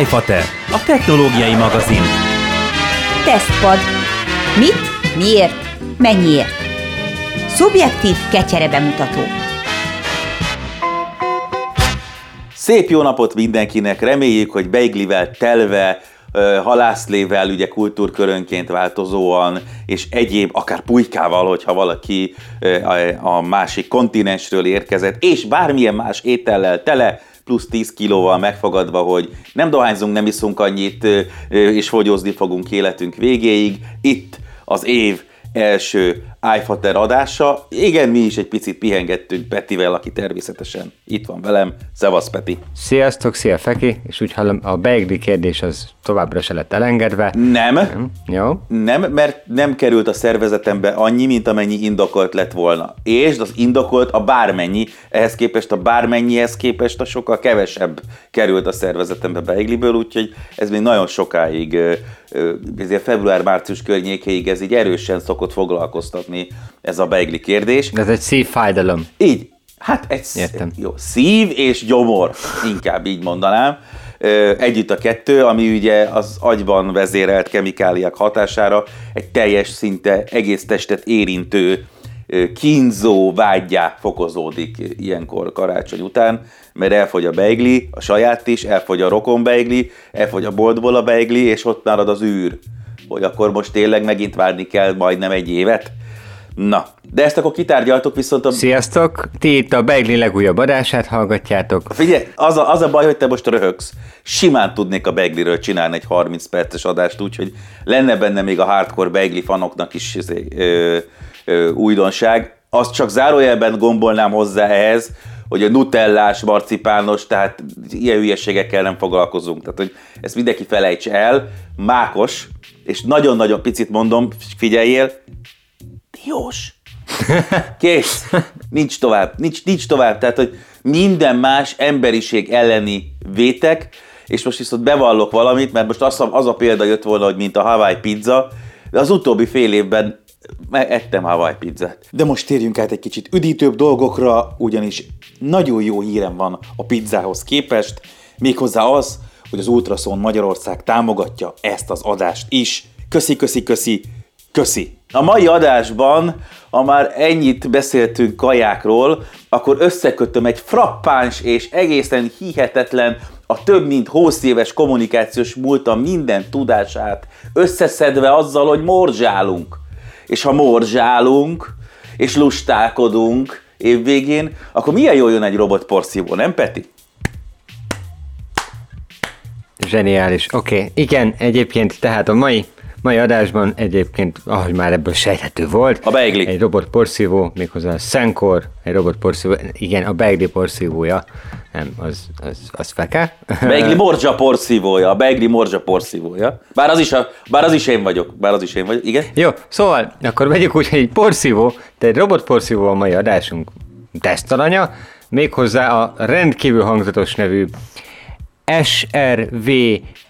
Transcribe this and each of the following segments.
iFater, a technológiai magazin. Tesztpad. Mit, miért, mennyiért? Szubjektív kecsere bemutató. Szép jó napot mindenkinek, reméljük, hogy beiglivel telve, halászlével, ugye kultúrkörönként változóan, és egyéb, akár pulykával, hogyha valaki a másik kontinensről érkezett, és bármilyen más étellel tele, plusz 10 kilóval megfogadva, hogy nem dohányzunk, nem iszunk annyit, és fogyózni fogunk életünk végéig. Itt az év első iFater adása. Igen, mi is egy picit pihengettünk Petivel, aki természetesen itt van velem. Szevasz, Peti! Sziasztok, szia Feki, és úgy hallom, a beigli kérdés az továbbra se lett elengedve. Nem, Nem? Jó? nem, mert nem került a szervezetembe annyi, mint amennyi indokolt lett volna. És az indokolt a bármennyi, ehhez képest a bármennyihez képest a sokkal kevesebb került a szervezetembe beigliből, úgyhogy ez még nagyon sokáig, ezért február-március környékéig ez így erősen szokott foglalkoztatni ez a beigli kérdés. Ez egy szívfájdalom. Így, hát egy Értem. jó, szív és gyomor, inkább így mondanám. Együtt a kettő, ami ugye az agyban vezérelt kemikáliák hatására egy teljes, szinte egész testet érintő kínzó vágyá fokozódik ilyenkor karácsony után, mert elfogy a beigli, a saját is, elfogy a rokon beigli, elfogy a boltból a beigli, és ott marad az űr, hogy akkor most tényleg megint várni kell majdnem egy évet. Na, de ezt akkor kitárgyaltok, viszont a Sziasztok, ti itt a beigli legújabb adását hallgatjátok. Figyelj, az a, az a baj, hogy te most röhögsz. Simán tudnék a Begliről csinálni egy 30 perces adást, úgyhogy lenne benne még a hardcore Begli fanoknak is ö, ö, újdonság. Azt csak zárójelben gombolnám hozzá ehhez, hogy a nutellás, marcipános, tehát ilyen hülyeségekkel nem foglalkozunk. Tehát, hogy ezt mindenki felejts el. Mákos, és nagyon-nagyon picit mondom, figyeljél, diós. Kész. Nincs tovább. Nincs, nincs tovább. Tehát, hogy minden más emberiség elleni vétek, és most viszont bevallok valamit, mert most az, a- az a példa jött volna, hogy mint a Hawaii pizza, de az utóbbi fél évben ettem Hawaii pizzát. De most térjünk át egy kicsit üdítőbb dolgokra, ugyanis nagyon jó hírem van a pizzához képest, méghozzá az, hogy az Ultrason Magyarország támogatja ezt az adást is. Köszi, köszi, köszi, Köszi! A mai adásban, ha már ennyit beszéltünk kajákról, akkor összekötöm egy frappáns és egészen hihetetlen, a több mint 20 éves kommunikációs múltam minden tudását összeszedve azzal, hogy morzsálunk. És ha morzsálunk, és lustálkodunk évvégén, akkor milyen jól jön egy robotporszívó, nem Peti? Zseniális. Oké, okay. igen, egyébként tehát a mai, mai adásban egyébként, ahogy már ebből sejthető volt, A beigli. egy robot porszívó, méghozzá a Senkor, egy robot porszívó, igen, a beigli porszívója, nem, az, az, az feke. Beigli morzsa porszívója, a Beigli morzsa porszívója. Bár az is, a, bár az is én vagyok, bár az is én vagyok, igen? Jó, szóval akkor vegyük úgy, hogy egy porszívó, de egy robotporszívó a mai adásunk tesztalanya, méghozzá a rendkívül hangzatos nevű SRV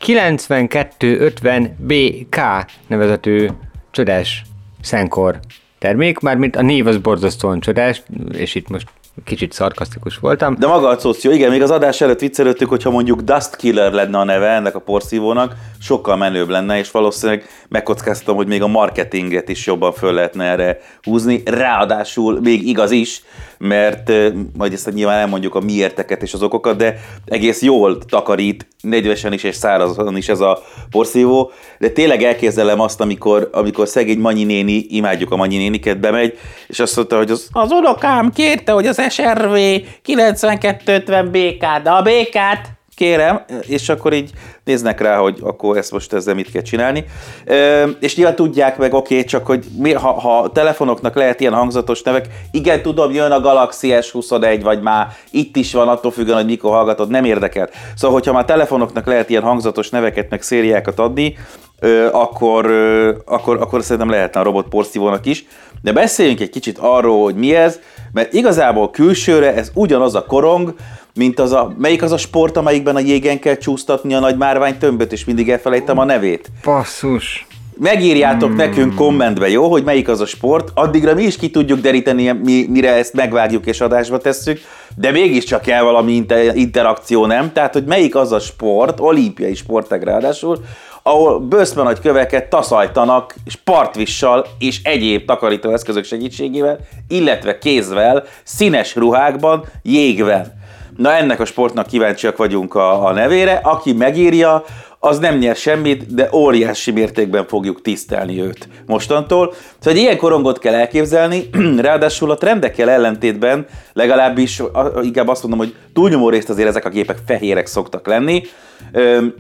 9250BK nevezetű csodás Senkor termék, mármint a név az borzasztóan csodás, és itt most kicsit szarkasztikus voltam. De maga a szoció, igen, még az adás előtt viccelődtük, hogyha mondjuk Dust Killer lenne a neve ennek a porszívónak, sokkal menőbb lenne, és valószínűleg megkockáztatom, hogy még a marketinget is jobban föl lehetne erre húzni. Ráadásul még igaz is, mert majd ezt nyilván elmondjuk a miérteket és az okokat, de egész jól takarít, nedvesen is és szárazon is ez a porszívó, de tényleg elképzelem azt, amikor, amikor szegény Manyi néni, imádjuk a Manyi néniket, bemegy, és azt mondta, hogy az, az unokám kérte, hogy az SRV 9250 BK, de a BK-t kérem, és akkor így néznek rá, hogy akkor ezt most ezzel mit kell csinálni. Ö, és nyilván tudják meg, oké, okay, csak hogy mi, ha, ha telefonoknak lehet ilyen hangzatos nevek, igen, tudom, jön a Galaxy S21, vagy már itt is van, attól függően, hogy mikor hallgatod, nem érdekel. Szóval, hogyha már telefonoknak lehet ilyen hangzatos neveket, meg szériákat adni, ö, akkor, ö, akkor, akkor szerintem lehetne a robot porszívónak is. De beszéljünk egy kicsit arról, hogy mi ez, mert igazából külsőre ez ugyanaz a korong, mint az a, melyik az a sport, amelyikben a jégen kell csúsztatni a nagy márvány tömböt, és mindig elfelejtem a nevét. Basszus! Megírjátok hmm. nekünk kommentbe, jó, hogy melyik az a sport, addigra mi is ki tudjuk deríteni, mi, mire ezt megvágjuk és adásba tesszük, de mégiscsak kell valami inter- interakció, nem? Tehát, hogy melyik az a sport, olimpiai sportág ráadásul, ahol bőszme nagy köveket taszajtanak, partvissal és egyéb takarító eszközök segítségével, illetve kézvel, színes ruhákban, jégvel. Na ennek a sportnak kíváncsiak vagyunk a, a nevére, aki megírja, az nem nyer semmit, de óriási mértékben fogjuk tisztelni őt mostantól. Szóval egy ilyen korongot kell elképzelni, ráadásul a trendekkel ellentétben legalábbis inkább azt mondom, hogy túlnyomó részt azért ezek a gépek fehérek szoktak lenni.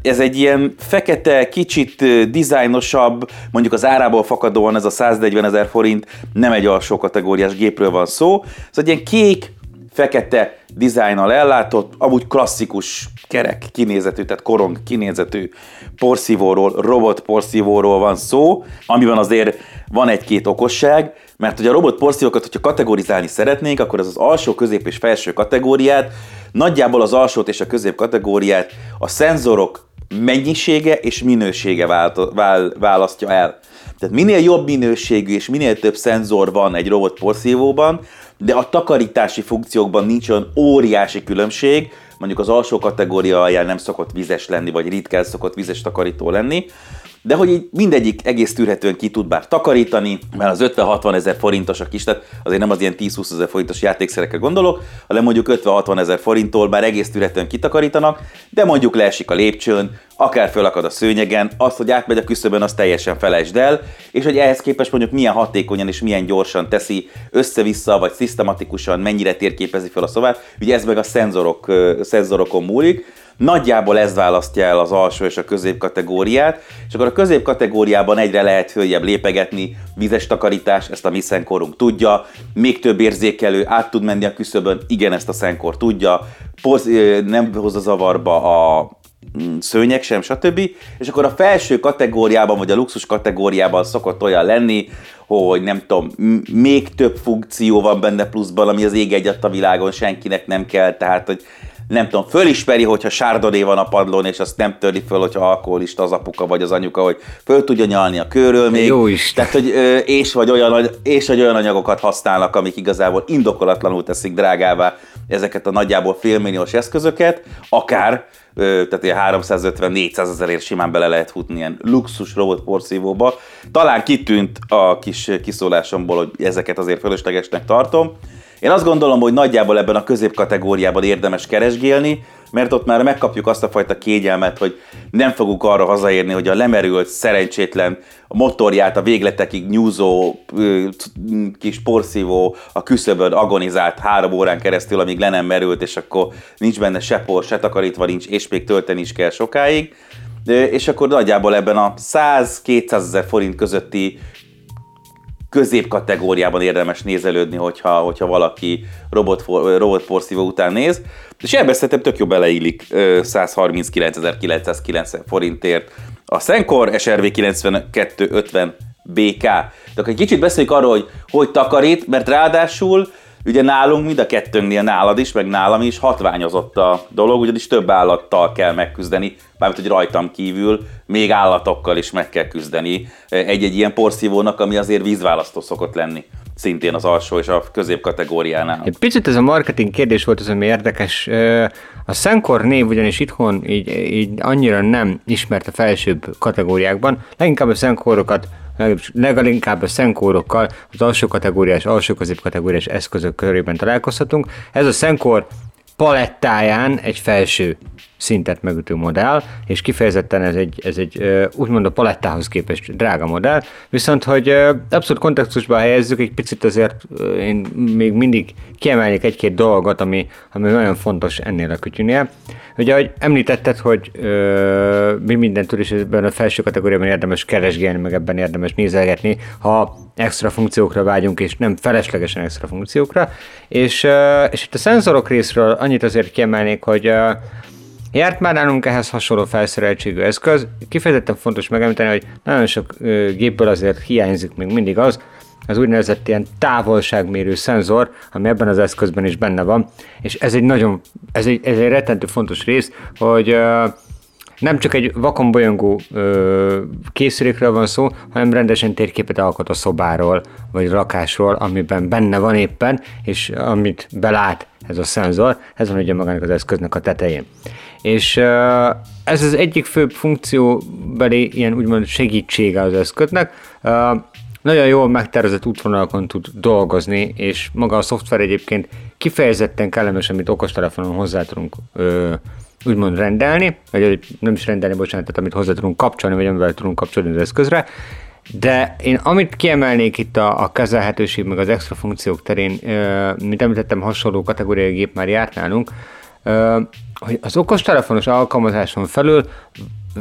Ez egy ilyen fekete, kicsit dizájnosabb, mondjuk az árából fakadóan ez a 140 ezer forint, nem egy alsó kategóriás gépről van szó. Ez egy ilyen kék, fekete dizájnnal ellátott, amúgy klasszikus kerek kinézetű, tehát korong kinézetű porszívóról, robot porszívóról van szó, amiben azért van egy-két okosság, mert hogy a robot porszívókat, hogyha kategorizálni szeretnénk, akkor az az alsó, közép és felső kategóriát, nagyjából az alsót és a közép kategóriát a szenzorok mennyisége és minősége választja el. Tehát minél jobb minőségű és minél több szenzor van egy robot porszívóban, de a takarítási funkciókban nincs olyan óriási különbség, mondjuk az alsó kategória alján nem szokott vizes lenni, vagy ritkán szokott vizes takarító lenni, de hogy így mindegyik egész tűrhetően ki tud bár takarítani, mert az 50-60 ezer forintosak is, tehát azért nem az ilyen 10-20 ezer forintos játékszerekre gondolok, hanem mondjuk 50-60 ezer forinttól már egész tűrhetően kitakarítanak, de mondjuk leesik a lépcsőn, akár fölakad a szőnyegen, azt, hogy átmegy a küszöbön, azt teljesen felejtsd el, és hogy ehhez képest mondjuk milyen hatékonyan és milyen gyorsan teszi össze-vissza, vagy szisztematikusan mennyire térképezi fel a szobát, ugye ez meg a szenzorok, szenzorokon múlik, Nagyjából ez választja el az alsó és a közép kategóriát, és akkor a közép kategóriában egyre lehet följebb lépegetni, vizes takarítás, ezt a mi szenkorunk tudja, még több érzékelő át tud menni a küszöbön, igen, ezt a szenkor tudja, Poz, nem hozza zavarba a mm, szőnyek sem, stb. És akkor a felső kategóriában, vagy a luxus kategóriában szokott olyan lenni, hogy nem tudom, még több funkció van benne pluszban, ami az ég egyat a világon senkinek nem kell, tehát hogy nem tudom, fölismeri, hogyha sárdodé van a padlón, és azt nem törli föl, hogyha alkoholista az apuka vagy az anyuka, hogy föl tudja nyalni a körről még. Jó is. Tehát, hogy és vagy, olyan, és vagy olyan anyagokat használnak, amik igazából indokolatlanul teszik drágává ezeket a nagyjából félmilliós eszközöket, akár tehát ilyen 350-400 ezerért simán bele lehet futni ilyen luxus robot porszívóba. Talán kitűnt a kis kiszólásomból, hogy ezeket azért fölöslegesnek tartom, én azt gondolom, hogy nagyjából ebben a középkategóriában érdemes keresgélni, mert ott már megkapjuk azt a fajta kényelmet, hogy nem fogunk arra hazaérni, hogy a lemerült, szerencsétlen motorját a végletekig nyúzó kis porszívó a küszöbön agonizált három órán keresztül, amíg le nem merült, és akkor nincs benne se por, se takarítva nincs, és még tölteni is kell sokáig. És akkor nagyjából ebben a 100-200 ezer forint közötti középkategóriában érdemes nézelődni, hogyha, hogyha valaki robot, robotporszívó után néz. És ebbe szerintem tök jó beleillik 139.990 forintért a Senkor SRV 9250 BK. De akkor egy kicsit beszéljük arról, hogy hogy takarít, mert ráadásul Ugye nálunk, mind a kettőnknél, nálad is, meg nálam is hatványozott a dolog, ugyanis több állattal kell megküzdeni, mármint hogy rajtam kívül, még állatokkal is meg kell küzdeni egy-egy ilyen porszívónak, ami azért vízválasztó szokott lenni szintén az alsó és a közép kategóriánál. Egy picit ez a marketing kérdés volt az, ami érdekes. A Senkor név ugyanis itthon így, így annyira nem ismert a felsőbb kategóriákban, leginkább a Senkorokat legalinkább a szenkórokkal az alsó kategóriás, alsó kategóriás eszközök körében találkozhatunk. Ez a szenkor palettáján egy felső szintet megütő modell, és kifejezetten ez egy, ez egy úgymond a palettához képest drága modell, viszont hogy abszolút kontextusba helyezzük, egy picit azért én még mindig kiemelnék egy-két dolgot, ami, ami nagyon fontos ennél a kütyűnél. Ugye, ahogy említetted, hogy ö, mi mindent tud, és ebben a felső kategóriában érdemes keresgélni, meg ebben érdemes nézelgetni, ha extra funkciókra vágyunk, és nem feleslegesen extra funkciókra. És, és itt a szenzorok részről annyit azért kiemelnék, hogy Járt már nálunk ehhez hasonló felszereltségű eszköz. Kifejezetten fontos megemlíteni, hogy nagyon sok gépből azért hiányzik még mindig az, az úgynevezett ilyen távolságmérő szenzor, ami ebben az eszközben is benne van, és ez egy nagyon, ez egy, ez egy rettentő fontos rész, hogy nem csak egy vakon bolyongó ö, készülékről van szó, hanem rendesen térképet alkot a szobáról, vagy a lakásról, amiben benne van éppen, és amit belát ez a szenzor, ez van ugye magának az eszköznek a tetején. És ö, ez az egyik főbb funkcióbeli ilyen úgymond segítsége az eszköznek. Ö, nagyon jól megtervezett útvonalakon tud dolgozni, és maga a szoftver egyébként kifejezetten kellemes, amit okostelefonon hozzá tudunk ö, úgymond rendelni, vagy nem is rendelni, bocsánat, tehát amit hozzá tudunk kapcsolni, vagy amivel tudunk kapcsolni az eszközre. De én amit kiemelnék itt a, a kezelhetőség, meg az extra funkciók terén, ö, mint említettem, hasonló kategóriai gép már járt nálunk, ö, hogy az okostelefonos alkalmazáson felül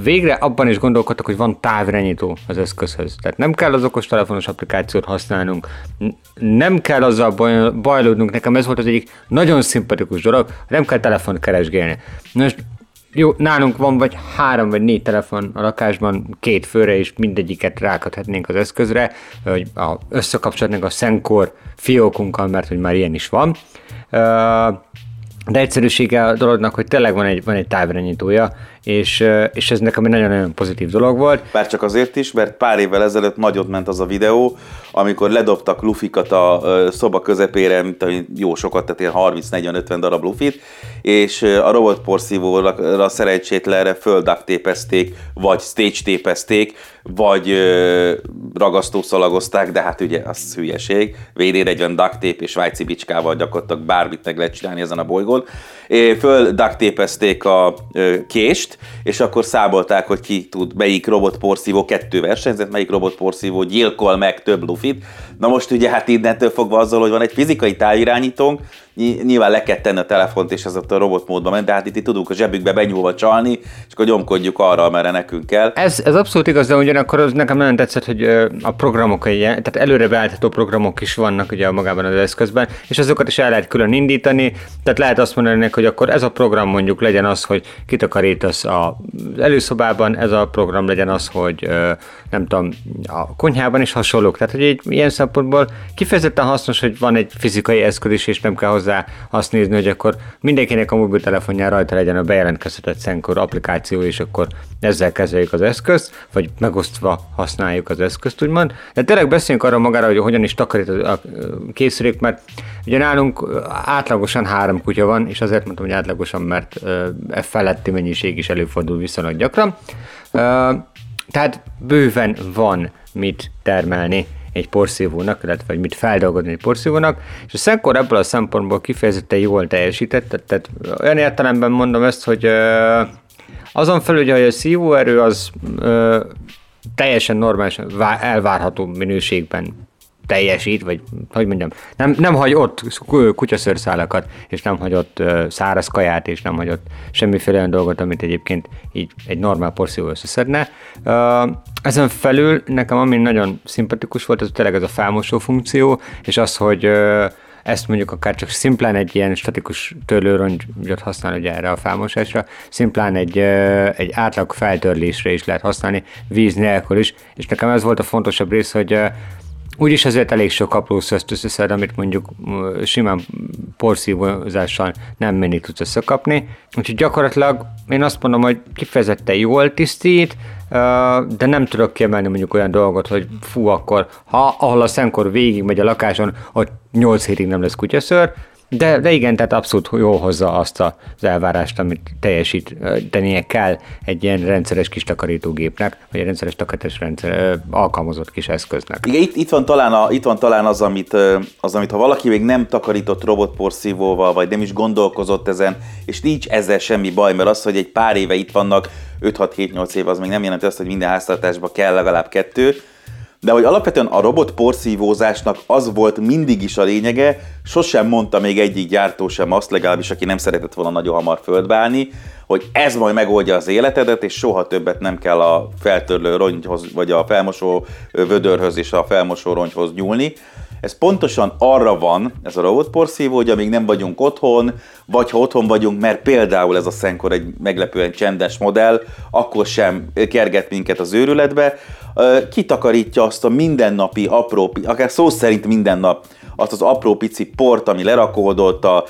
végre abban is gondolkodtak, hogy van távirányító az eszközhöz. Tehát nem kell az okostelefonos applikációt használnunk, nem kell azzal baj, bajlódnunk, nekem ez volt az egyik nagyon szimpatikus dolog, nem kell telefont keresgélni. Most jó, nálunk van vagy három vagy négy telefon a lakásban, két főre, és mindegyiket rákathatnénk az eszközre, hogy összekapcsolhatnánk a Senkor fiókunkkal, mert hogy már ilyen is van. De egyszerűsége a dolognak, hogy tényleg van egy, van egy távirányítója, és, és ez nekem egy nagyon-nagyon pozitív dolog volt. Bár csak azért is, mert pár évvel ezelőtt nagyot ment az a videó, amikor ledobtak lufikat a szoba közepére, mint jó sokat, tehát ilyen 30-40-50 darab lufit, és a robotporszívóra szerencsétlenre földaktépezték, vagy stage tépezték, vagy ragasztószalagozták, de hát ugye az hülyeség. VD40 duct és svájci bicskával gyakorlatilag bármit meg lehet csinálni ezen a bolygón. Föl duct a kést, és akkor szábolták, hogy ki tud, melyik robotporszívó kettő versenyzet, melyik robotporszívó gyilkol meg több lufit. Na most ugye hát innentől fogva azzal, hogy van egy fizikai távirányítónk, nyilván le kell tenni a telefont, és ez a robot módban ment, de hát itt, itt tudunk a zsebükbe benyúlva csalni, és akkor nyomkodjuk arra, amerre nekünk kell. Ez, ez abszolút igaz, de ugyanakkor az nekem nagyon tetszett, hogy a programok, tehát előre beállítható programok is vannak ugye magában az eszközben, és azokat is el lehet külön indítani, tehát lehet azt mondani, hogy akkor ez a program mondjuk legyen az, hogy kitakarítasz az előszobában, ez a program legyen az, hogy nem tudom, a konyhában is hasonlók. Tehát, hogy egy ilyen szempontból kifejezetten hasznos, hogy van egy fizikai eszköz is, és nem kell hozzá azt nézni, hogy akkor mindenkinek a mobiltelefonján rajta legyen a bejelentkeztetett Szenkor applikáció, és akkor ezzel kezeljük az eszközt, vagy megosztva használjuk az eszközt, úgymond. De tényleg beszéljünk arra magára, hogy hogyan is takarít a készülék, mert ugye nálunk átlagosan három kutya van, és azért mondtam, hogy átlagosan, mert e feletti mennyiség is előfordul viszonylag gyakran. Tehát bőven van mit termelni egy porszívónak, illetve hogy mit feldolgozni egy porszívónak, és a Szenkor ebből a szempontból kifejezetten jól teljesített, tehát olyan értelemben mondom ezt, hogy azon felül, hogy a szívóerő az teljesen normálisan elvárható minőségben teljesít, vagy hogy mondjam, nem, nem hagy ott kutyaszőrszálakat, és nem hagy ott száraz kaját, és nem hagy ott semmiféle olyan dolgot, amit egyébként így egy normál porszívó összeszedne. Ezen felül nekem ami nagyon szimpatikus volt, az tényleg ez a felmosó funkció, és az, hogy ezt mondjuk akár csak szimplán egy ilyen statikus törlőrongyot használni ugye erre a felmosásra, szimplán egy, egy átlag feltörlésre is lehet használni, víz nélkül is, és nekem ez volt a fontosabb rész, hogy Úgyis ezért elég sok apró szözt összeszed, amit mondjuk simán porszívózással nem mindig tudsz összekapni. Úgyhogy gyakorlatilag én azt mondom, hogy kifejezetten jól tisztít, de nem tudok kiemelni mondjuk olyan dolgot, hogy fú, akkor ha ahol a szenkor végig megy a lakáson, ott 8 hétig nem lesz kutyaször, de, de igen, tehát abszolút jól hozza azt az elvárást, amit teljesítenie kell egy ilyen rendszeres kis takarítógépnek, vagy egy rendszeres takarítás rendszer, alkalmazott kis eszköznek. Igen, itt, itt, van talán a, itt van talán az amit, az, amit ha valaki még nem takarított robotporszívóval, vagy nem is gondolkozott ezen, és nincs ezzel semmi baj, mert az, hogy egy pár éve itt vannak, 5-6-7-8 év, az még nem jelenti azt, hogy minden háztartásban kell legalább kettő, de hogy alapvetően a robot porszívózásnak az volt mindig is a lényege, sosem mondta még egyik gyártó sem azt, legalábbis aki nem szeretett volna nagyon hamar földbe állni, hogy ez majd megoldja az életedet, és soha többet nem kell a feltörlő rongyhoz, vagy a felmosó vödörhöz és a felmosó rongyhoz nyúlni. Ez pontosan arra van, ez a robotporszívó, hogy amíg nem vagyunk otthon, vagy ha otthon vagyunk, mert például ez a Szenkor egy meglepően csendes modell, akkor sem kerget minket az őrületbe, kitakarítja azt a mindennapi apró, akár szó szerint minden nap azt az apró pici port, ami lerakódott, a,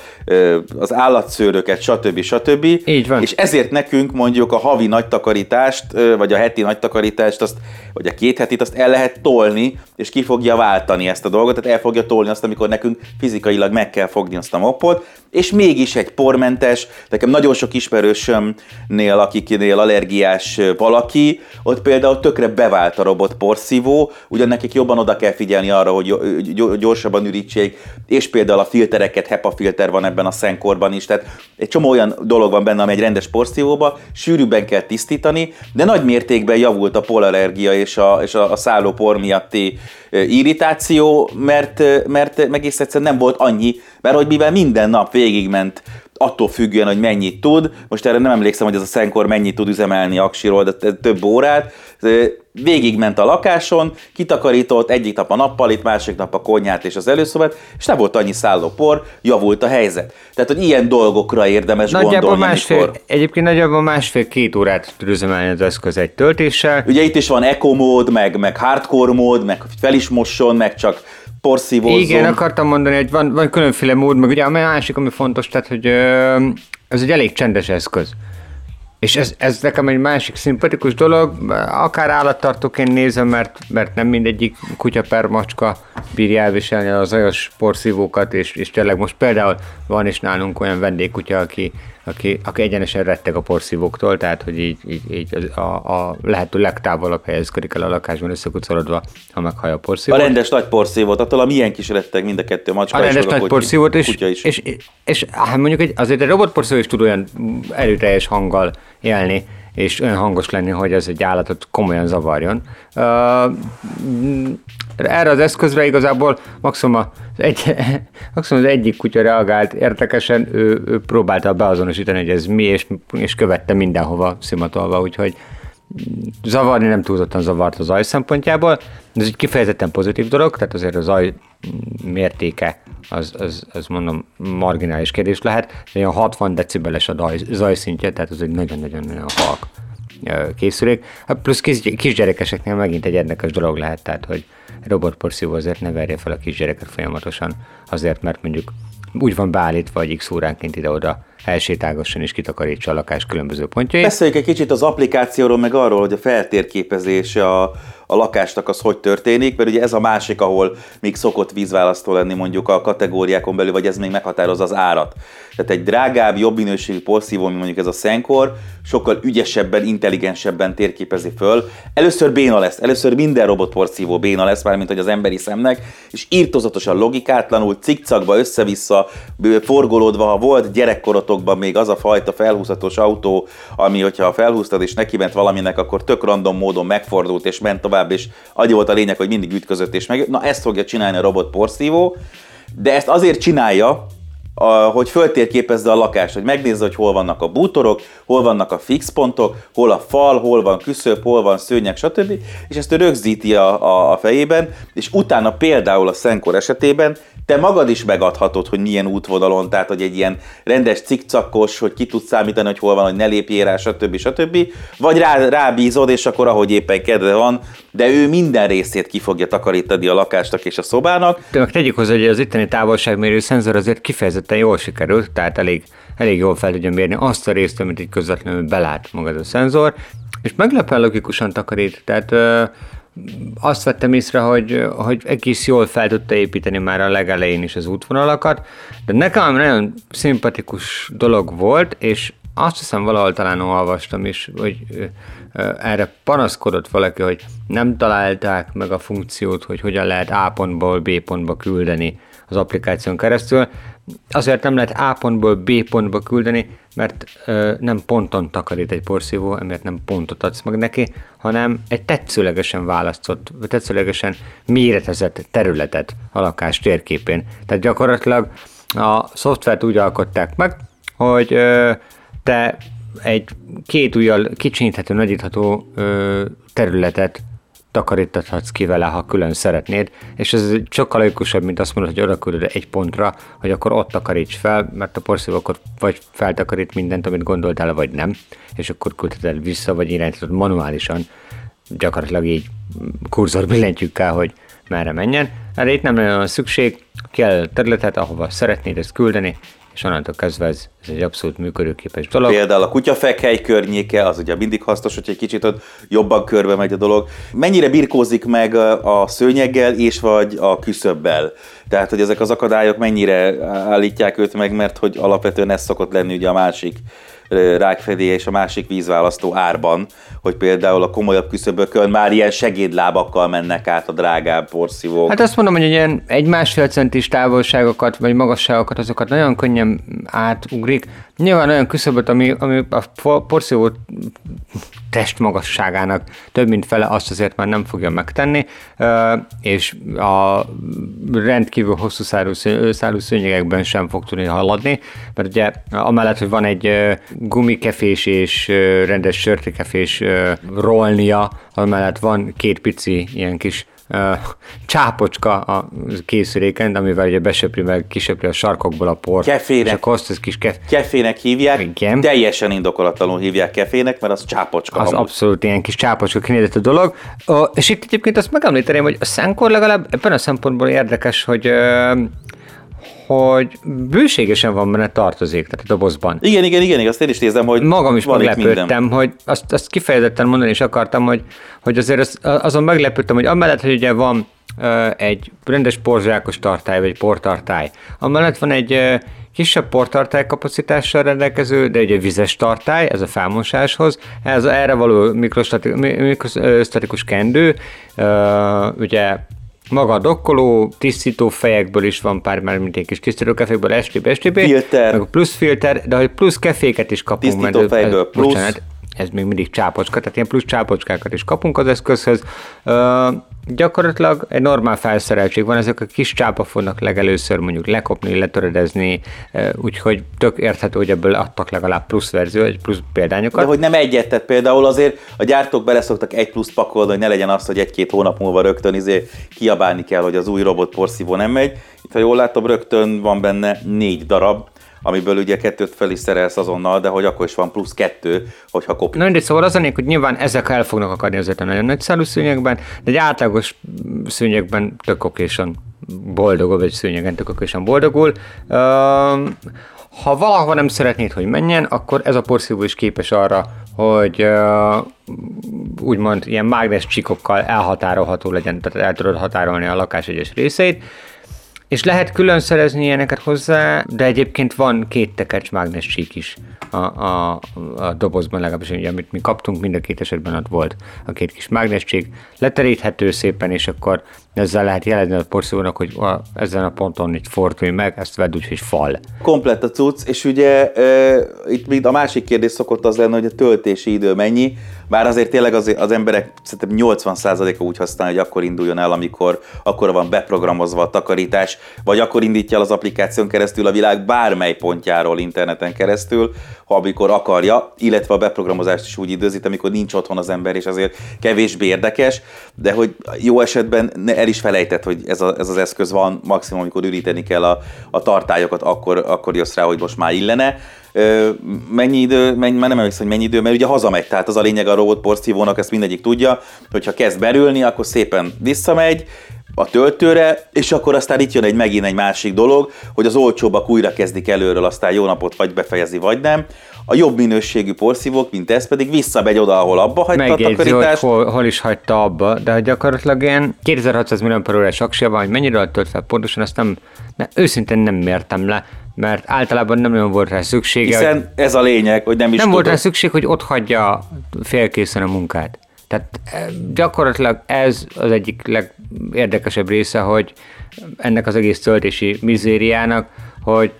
az állatszőröket, stb. stb. Így van. És ezért nekünk mondjuk a havi nagy takarítást, ö, vagy a heti nagy takarítást, azt, vagy a két hetit, azt el lehet tolni, és ki fogja váltani ezt a dolgot, tehát el fogja tolni azt, amikor nekünk fizikailag meg kell fogni azt a moppot, és mégis egy pormentes, nekem nagyon sok ismerősömnél, akiknél allergiás valaki, ott például tökre bevált a robot porszívó, ugyan nekik jobban oda kell figyelni arra, hogy gy- gyorsabban ürítsék, és például a filtereket, HEPA filter van ebben a szenkorban is, tehát egy csomó olyan dolog van benne, ami egy rendes porszívóba, sűrűbben kell tisztítani, de nagy mértékben javult a polallergia és a, és a, a szállópor miatti irritáció, mert, mert egész egyszerűen nem volt annyi, mert hogy mivel minden nap végigment attól függően, hogy mennyit tud. Most erre nem emlékszem, hogy ez a szenkor mennyit tud üzemelni aksiról, de több órát. Végigment a lakáson, kitakarított egyik nap a nappalit, másik nap a konyhát és az előszobát, és nem volt annyi szállópor, javult a helyzet. Tehát, hogy ilyen dolgokra érdemes nagyjából gondolni, másfél, amikor... Egyébként nagyjából másfél-két órát tud üzemelni az eszköz egy töltéssel. Ugye itt is van eco mód, meg, meg hardcore mód, meg fel is mosson, meg csak porszívózzon. Igen, akartam mondani, hogy van, van különféle mód, meg ugye a másik, ami fontos, tehát, hogy ö, ez egy elég csendes eszköz. És ez, ez nekem egy másik szimpatikus dolog, akár állattartóként nézem, mert, mert nem mindegyik kutya per macska bírja elviselni az zajos porszívókat, és, és tényleg most például van is nálunk olyan vendégkutya, aki, aki, aki egyenesen retteg a porszívóktól, tehát hogy így, így, így a, a lehető legtávolabb helyezkedik el a lakásban összekucorodva, ha meghallja a A porszívót. rendes nagy porszívót, attól a milyen kis retteg mind a kettő, a macska A rendes a nagy porszívót is, kutya is. és, és, és hát mondjuk egy, azért egy robotporszívó is tud olyan erőteljes hanggal élni, és olyan hangos lenni, hogy ez egy állatot komolyan zavarjon. Uh, erre az eszközre igazából maximum az, egy, maximum az egyik kutya reagált érdekesen, ő, ő próbálta beazonosítani, hogy ez mi, és, és követte mindenhova szimatolva, úgyhogy zavarni nem túlzottan zavart a zaj szempontjából. Ez egy kifejezetten pozitív dolog, tehát azért a zaj mértéke az, az, az mondom marginális kérdés lehet, de olyan 60 decibeles a zajszintje, tehát az egy nagyon-nagyon-nagyon halk készülék. Hát plusz kis, kisgyerekeseknél megint egy érdekes dolog lehet, tehát hogy robotporszívó azért ne verje fel a kisgyereket folyamatosan, azért mert mondjuk úgy van beállítva, hogy x óránként ide-oda elsétálgasson és kitakarítsa a lakás különböző pontjait. Beszéljük egy kicsit az applikációról, meg arról, hogy a feltérképezés a, a lakásnak az hogy történik, mert ugye ez a másik, ahol még szokott vízválasztó lenni mondjuk a kategóriákon belül, vagy ez még meghatározza az árat. Tehát egy drágább, jobb minőségű porszívó, mint mondjuk ez a Senkor, sokkal ügyesebben, intelligensebben térképezi föl. Először béna lesz, először minden robotporszívó béna lesz, mármint hogy az emberi szemnek, és írtozatosan logikátlanul, cikcakba, össze-vissza, forgolódva, ha volt gyerekkorotokban még az a fajta felhúzhatós autó, ami, hogyha felhúztad és neki ment valaminek, akkor tök random módon megfordult és ment tovább, és annyi volt a lényeg, hogy mindig ütközött és meg. Na ezt fogja csinálni a robot porszívó, de ezt azért csinálja, a, hogy föltérképezze a lakást, hogy megnézze, hogy hol vannak a bútorok, hol vannak a fix pontok, hol a fal, hol van küszöb, hol van szőnyeg, stb. És ezt ő rögzíti a, a, a fejében, és utána például a Szenkor esetében te magad is megadhatod, hogy milyen útvonalon, tehát hogy egy ilyen rendes cikcakos, hogy ki tudsz számítani, hogy hol van, hogy ne lépjél rá, stb. stb. Vagy rá, rábízod, és akkor ahogy éppen kedve van, de ő minden részét ki fogja takarítani a lakásnak és a szobának. De meg tegyük hozzá, hogy az itteni távolságmérő szenzor azért kifejezetten jól sikerült, tehát elég, elég jól fel tudja mérni azt a részt, amit így közvetlenül belát maga a szenzor, és meglepően logikusan takarít, tehát ö, azt vettem észre, hogy, hogy egész jól fel tudta építeni már a legelején is az útvonalakat, de nekem nagyon szimpatikus dolog volt, és azt hiszem valahol talán olvastam is, hogy erre panaszkodott valaki, hogy nem találták meg a funkciót, hogy hogyan lehet A pontból B pontba küldeni az applikáción keresztül. Azért nem lehet A pontból B pontba küldeni, mert ö, nem ponton takarít egy porszívó, emiatt nem pontot adsz meg neki, hanem egy tetszőlegesen választott, tetszőlegesen méretezett területet a lakás térképén. Tehát gyakorlatilag a szoftvert úgy alkották meg, hogy ö, te egy két ujjal kicsinyíthető, nagyítható ö, területet takarítathatsz ki vele, ha külön szeretnéd, és ez sokkal logikusabb, mint azt mondod, hogy oda küldöd egy pontra, hogy akkor ott takaríts fel, mert a porszívó akkor vagy feltakarít mindent, amit gondoltál, vagy nem, és akkor küldheted vissza, vagy irányítod manuálisan, gyakorlatilag így kurzor billentyűkkel, hogy merre menjen. Erre itt nem nagyon szükség, kell területet, ahova szeretnéd ezt küldeni, és onnantól kezdve ez, ez egy abszolút működőképes dolog. Például a kutyafekhely környéke, az ugye mindig hasznos, hogy egy kicsit ott jobban körbe megy a dolog. Mennyire birkózik meg a szőnyeggel és vagy a küszöbbel? Tehát, hogy ezek az akadályok mennyire állítják őt meg, mert hogy alapvetően ez szokott lenni ugye a másik rákfedélye és a másik vízválasztó árban, hogy például a komolyabb küszöbökön már ilyen segédlábakkal mennek át a drágább porszívók. Hát azt mondom, hogy ilyen egy másfél centis távolságokat vagy magasságokat, azokat nagyon könnyen átugrik. Nyilván olyan küszöböt, ami, ami a porszívó testmagasságának több mint fele azt azért már nem fogja megtenni, és a rendkívül hosszú szárú szőnyegekben sem fog tudni haladni, mert ugye amellett, hogy van egy gumikefés és rendes sörtekefés rolnia, amellett van két pici ilyen kis csápocska a készüléken, amivel ugye besöpri meg, kisöpri a sarkokból a port. Kefének. És akkor azt ez kis kef... Kefének hívják. Igen. Teljesen indokolatlanul hívják kefének, mert az csápocska. Az amúgy. abszolút ilyen kis csápocska kinézett a dolog. És itt egyébként azt megemlíteném, hogy a szenkor legalább ebben a szempontból érdekes, hogy hogy bőségesen van benne tartozék, tehát a dobozban. Igen, igen, igen, azt én is nézem, hogy Magam is meglepődtem, hogy azt, azt kifejezetten mondani is akartam, hogy, hogy azért az, azon meglepődtem, hogy amellett, hogy ugye van egy rendes porzsákos tartály, vagy portartály, amellett van egy kisebb portartály kapacitással rendelkező, de ugye vizes tartály, ez a felmosáshoz, ez erre való mikrostati- mi- mikrostatikus kendő, ugye maga a dokkoló, tisztító fejekből is van pár, már mint egy kis tisztító kefékből, STB, STB, Filter. meg plusz filter, de hogy plusz keféket is kapunk. Tisztító mert fejből plusz. Bocsánat, ez még mindig csápocska, tehát ilyen plusz csápocskákat is kapunk az eszközhöz. Ö, gyakorlatilag egy normál felszereltség van, ezek a kis csápa fognak legelőször mondjuk lekopni, letöredezni, úgyhogy tök érthető, hogy ebből adtak legalább plusz verzió, egy plusz példányokat. De hogy nem egyet, tehát például azért a gyártók beleszoktak egy plusz pakolni, hogy ne legyen az, hogy egy-két hónap múlva rögtön izé kiabálni kell, hogy az új robot porszívó nem megy. Itt, ha jól látom, rögtön van benne négy darab, amiből ugye kettőt fel is szerelsz azonnal, de hogy akkor is van plusz kettő, hogyha kopik. Na mindegy, szóval az a hogy nyilván ezek el fognak akadni azért a nagyon nagy szálú szőnyegben, de egy átlagos szőnyegben tök okésan boldogul, vagy szőnyegen tök okésan boldogul. Üm, ha valahova nem szeretnéd, hogy menjen, akkor ez a porszívó is képes arra, hogy uh, úgymond ilyen mágnes csikokkal elhatárolható legyen, tehát el tudod határolni a lakás egyes részeit, és lehet külön szerezni ilyeneket hozzá, de egyébként van két tekercs mágnes csík is a, a, a dobozban, legalábbis ugye, amit mi kaptunk, mind a két esetben ott volt a két kis mágnes csík. Leteríthető szépen, és akkor ezzel lehet jelezni a porszívónak, hogy a, ezen a ponton itt fordulj meg, ezt vedd úgy, hogy fal. Komplett a cucc, és ugye e, itt még a másik kérdés szokott az lenni, hogy a töltési idő mennyi, bár azért tényleg az, az emberek szerintem 80%-a úgy használja, hogy akkor induljon el, amikor akkor van beprogramozva a takarítás, vagy akkor indítja el az applikáción keresztül a világ bármely pontjáról interneten keresztül, amikor akarja, illetve a beprogramozást is úgy időzít, amikor nincs otthon az ember, és azért kevésbé érdekes, de hogy jó esetben el is felejtett, hogy ez, a, ez az eszköz van, maximum amikor üríteni kell a, a tartályokat, akkor, akkor jössz rá, hogy most már illene. Ö, mennyi idő, mennyi, már nem emlékszem, hogy mennyi idő, mert ugye hazamegy, tehát az a lényeg a robot porszívónak, ezt mindegyik tudja, hogyha kezd berülni, akkor szépen visszamegy, a töltőre, és akkor aztán itt jön egy megint egy másik dolog, hogy az olcsóbbak újra kezdik előről, aztán jó napot vagy befejezi, vagy nem. A jobb minőségű porszívók, mint ez pedig visszamegy oda, ahol abba hagyta a Megjegyzi, hogy takarítást. hol, hol, is hagyta abba, de gyakorlatilag ilyen 2600 millió per órás aksia van, hogy mennyire tölt fel pontosan, azt nem, ne, őszintén nem mértem le, mert általában nem nagyon volt rá szüksége. hogy- Hiszen ez a lényeg, hogy nem is nem tudod. volt rá szükség, hogy ott hagyja félkészen a munkát. Tehát e, gyakorlatilag ez az egyik legérdekesebb része, hogy ennek az egész töltési mizériának, hogy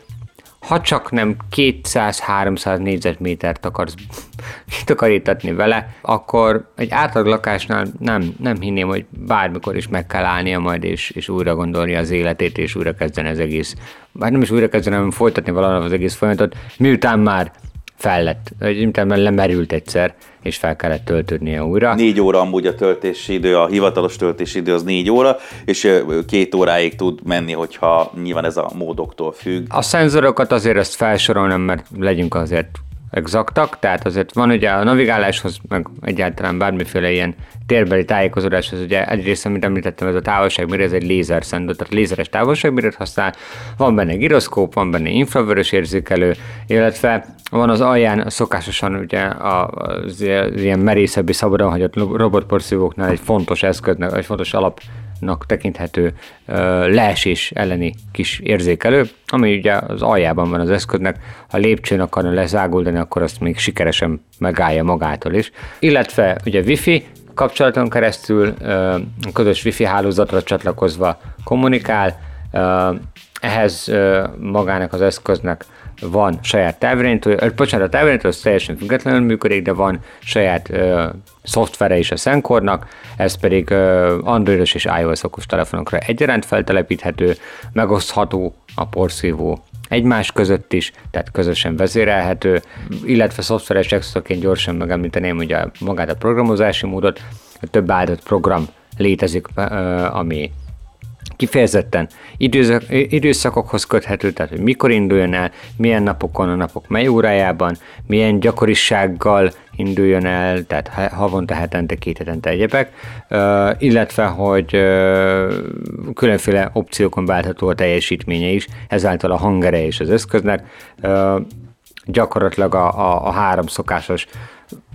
ha csak nem 200-300 négyzetmétert akarsz kitakarítatni vele, akkor egy átlag lakásnál nem, nem hinném, hogy bármikor is meg kell állnia majd, és, és újra gondolni az életét, és újra kezdeni az egész, már nem is újra kezdeni, hanem folytatni valahol az egész folyamatot, miután már fellett, miután már lemerült egyszer, és fel kellett töltődnie újra. Négy óra amúgy a töltési idő, a hivatalos töltési idő az négy óra, és két óráig tud menni, hogyha nyilván ez a módoktól függ. A szenzorokat azért ezt felsorolnám, mert legyünk azért exaktak, tehát azért van ugye a navigáláshoz, meg egyáltalán bármiféle ilyen térbeli tájékozódáshoz, ugye egyrészt, amit említettem, ez a távolságmérő, ez egy lézerszendő, tehát lézeres távolságmérőt használ, van benne gyroszkóp, van benne infravörös érzékelő, illetve van az alján szokásosan ugye az ilyen merészebbi szabadon hagyott robotporszívóknál egy fontos eszköznek, egy fontos alapnak tekinthető leesés elleni kis érzékelő, ami ugye az aljában van az eszköznek, ha lépcsőn akarna lezáguldani, akkor azt még sikeresen megállja magától is. Illetve ugye Wi-Fi kapcsolaton keresztül közös Wi-Fi hálózatra csatlakozva kommunikál, ehhez magának az eszköznek van saját távirányító, bocsánat, a távirányító az teljesen függetlenül működik, de van saját ö, szoftvere is a Senkornak, ez pedig Androidos és iOS okos telefonokra egyaránt feltelepíthető, megosztható a porszívó egymás között is, tehát közösen vezérelhető, illetve szoftveres extraként gyorsan megemlíteném ugye magát a programozási módot, több áldott program létezik, ami kifejezetten időszak, időszakokhoz köthető, tehát hogy mikor induljon el, milyen napokon, a napok mely órájában, milyen gyakorisággal induljon el, tehát havonta, hetente, két hetente egyebek, illetve, hogy különféle opciókon váltható a teljesítménye is, ezáltal a hangere és az eszköznek gyakorlatilag a, a, a három szokásos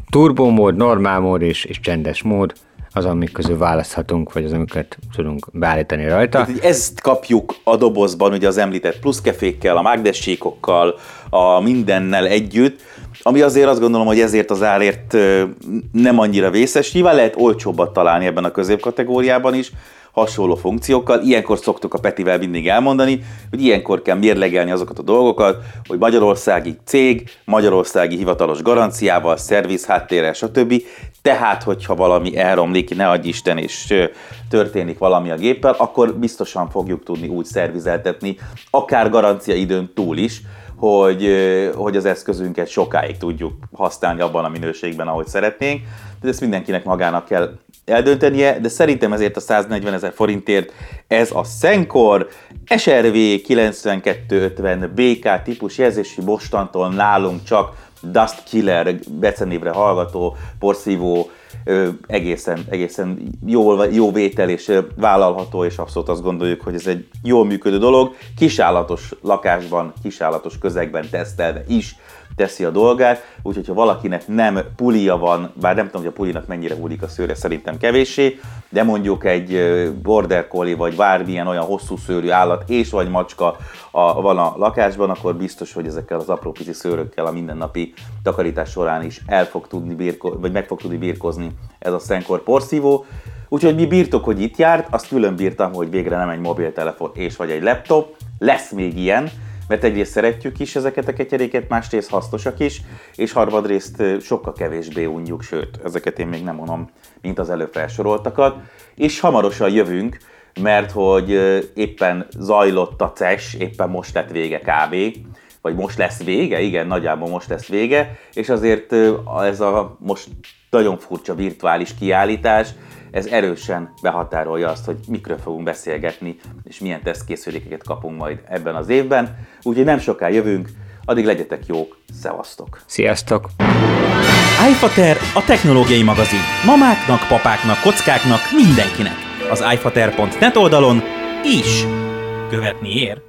turbómód, normál mód és, és csendes mód, az, amik közül választhatunk, vagy az, amiket tudunk beállítani rajta. Ezt kapjuk a dobozban, ugye az említett pluszkefékkel, a mágnessékokkal, a mindennel együtt, ami azért azt gondolom, hogy ezért az árért nem annyira vészes. Nyilván lehet olcsóbbat találni ebben a középkategóriában is, hasonló funkciókkal. Ilyenkor szoktuk a Petivel mindig elmondani, hogy ilyenkor kell mérlegelni azokat a dolgokat, hogy magyarországi cég, magyarországi hivatalos garanciával, szerviz háttérrel, stb. Tehát, hogyha valami elromlik, ne adj Isten, és történik valami a géppel, akkor biztosan fogjuk tudni úgy szervizeltetni, akár garancia időn túl is, hogy, hogy az eszközünket sokáig tudjuk használni abban a minőségben, ahogy szeretnénk. De ezt mindenkinek magának kell eldöntenie, de szerintem ezért a 140 ezer forintért ez a Senkor SRV 9250 BK típus jelzési mostantól nálunk csak Dust Killer becenévre hallgató, porszívó, egészen, egészen jó, jó vétel és vállalható, és abszolút azt gondoljuk, hogy ez egy jól működő dolog, kisállatos lakásban, kisállatos közegben tesztelve is teszi a dolgát, úgyhogy ha valakinek nem pulia van, bár nem tudom, hogy a pulinak mennyire húlik a szőre, szerintem kevéssé, de mondjuk egy border collie vagy bármilyen olyan hosszú szőrű állat és vagy macska a, van a lakásban, akkor biztos, hogy ezekkel az apró pici szőrökkel a mindennapi takarítás során is el fog tudni birko, vagy meg fog tudni birkozni ez a Szenkor porszívó. Úgyhogy mi bírtok, hogy itt járt, azt külön bírtam, hogy végre nem egy mobiltelefon és vagy egy laptop, lesz még ilyen, mert egyrészt szeretjük is ezeket a ketyeréket, másrészt hasznosak is, és harmadrészt sokkal kevésbé unjuk, sőt, ezeket én még nem unom, mint az előbb felsoroltakat, és hamarosan jövünk, mert hogy éppen zajlott a CES, éppen most lett vége kb., vagy most lesz vége, igen, nagyjából most lesz vége, és azért ez a most nagyon furcsa virtuális kiállítás, ez erősen behatárolja azt, hogy mikről fogunk beszélgetni, és milyen tesztkészülékeket kapunk majd ebben az évben. Úgyhogy nem soká jövünk, addig legyetek jók, szevasztok! Sziasztok! iFater a technológiai magazin. Mamáknak, papáknak, kockáknak, mindenkinek. Az iFater.net oldalon is követni ér.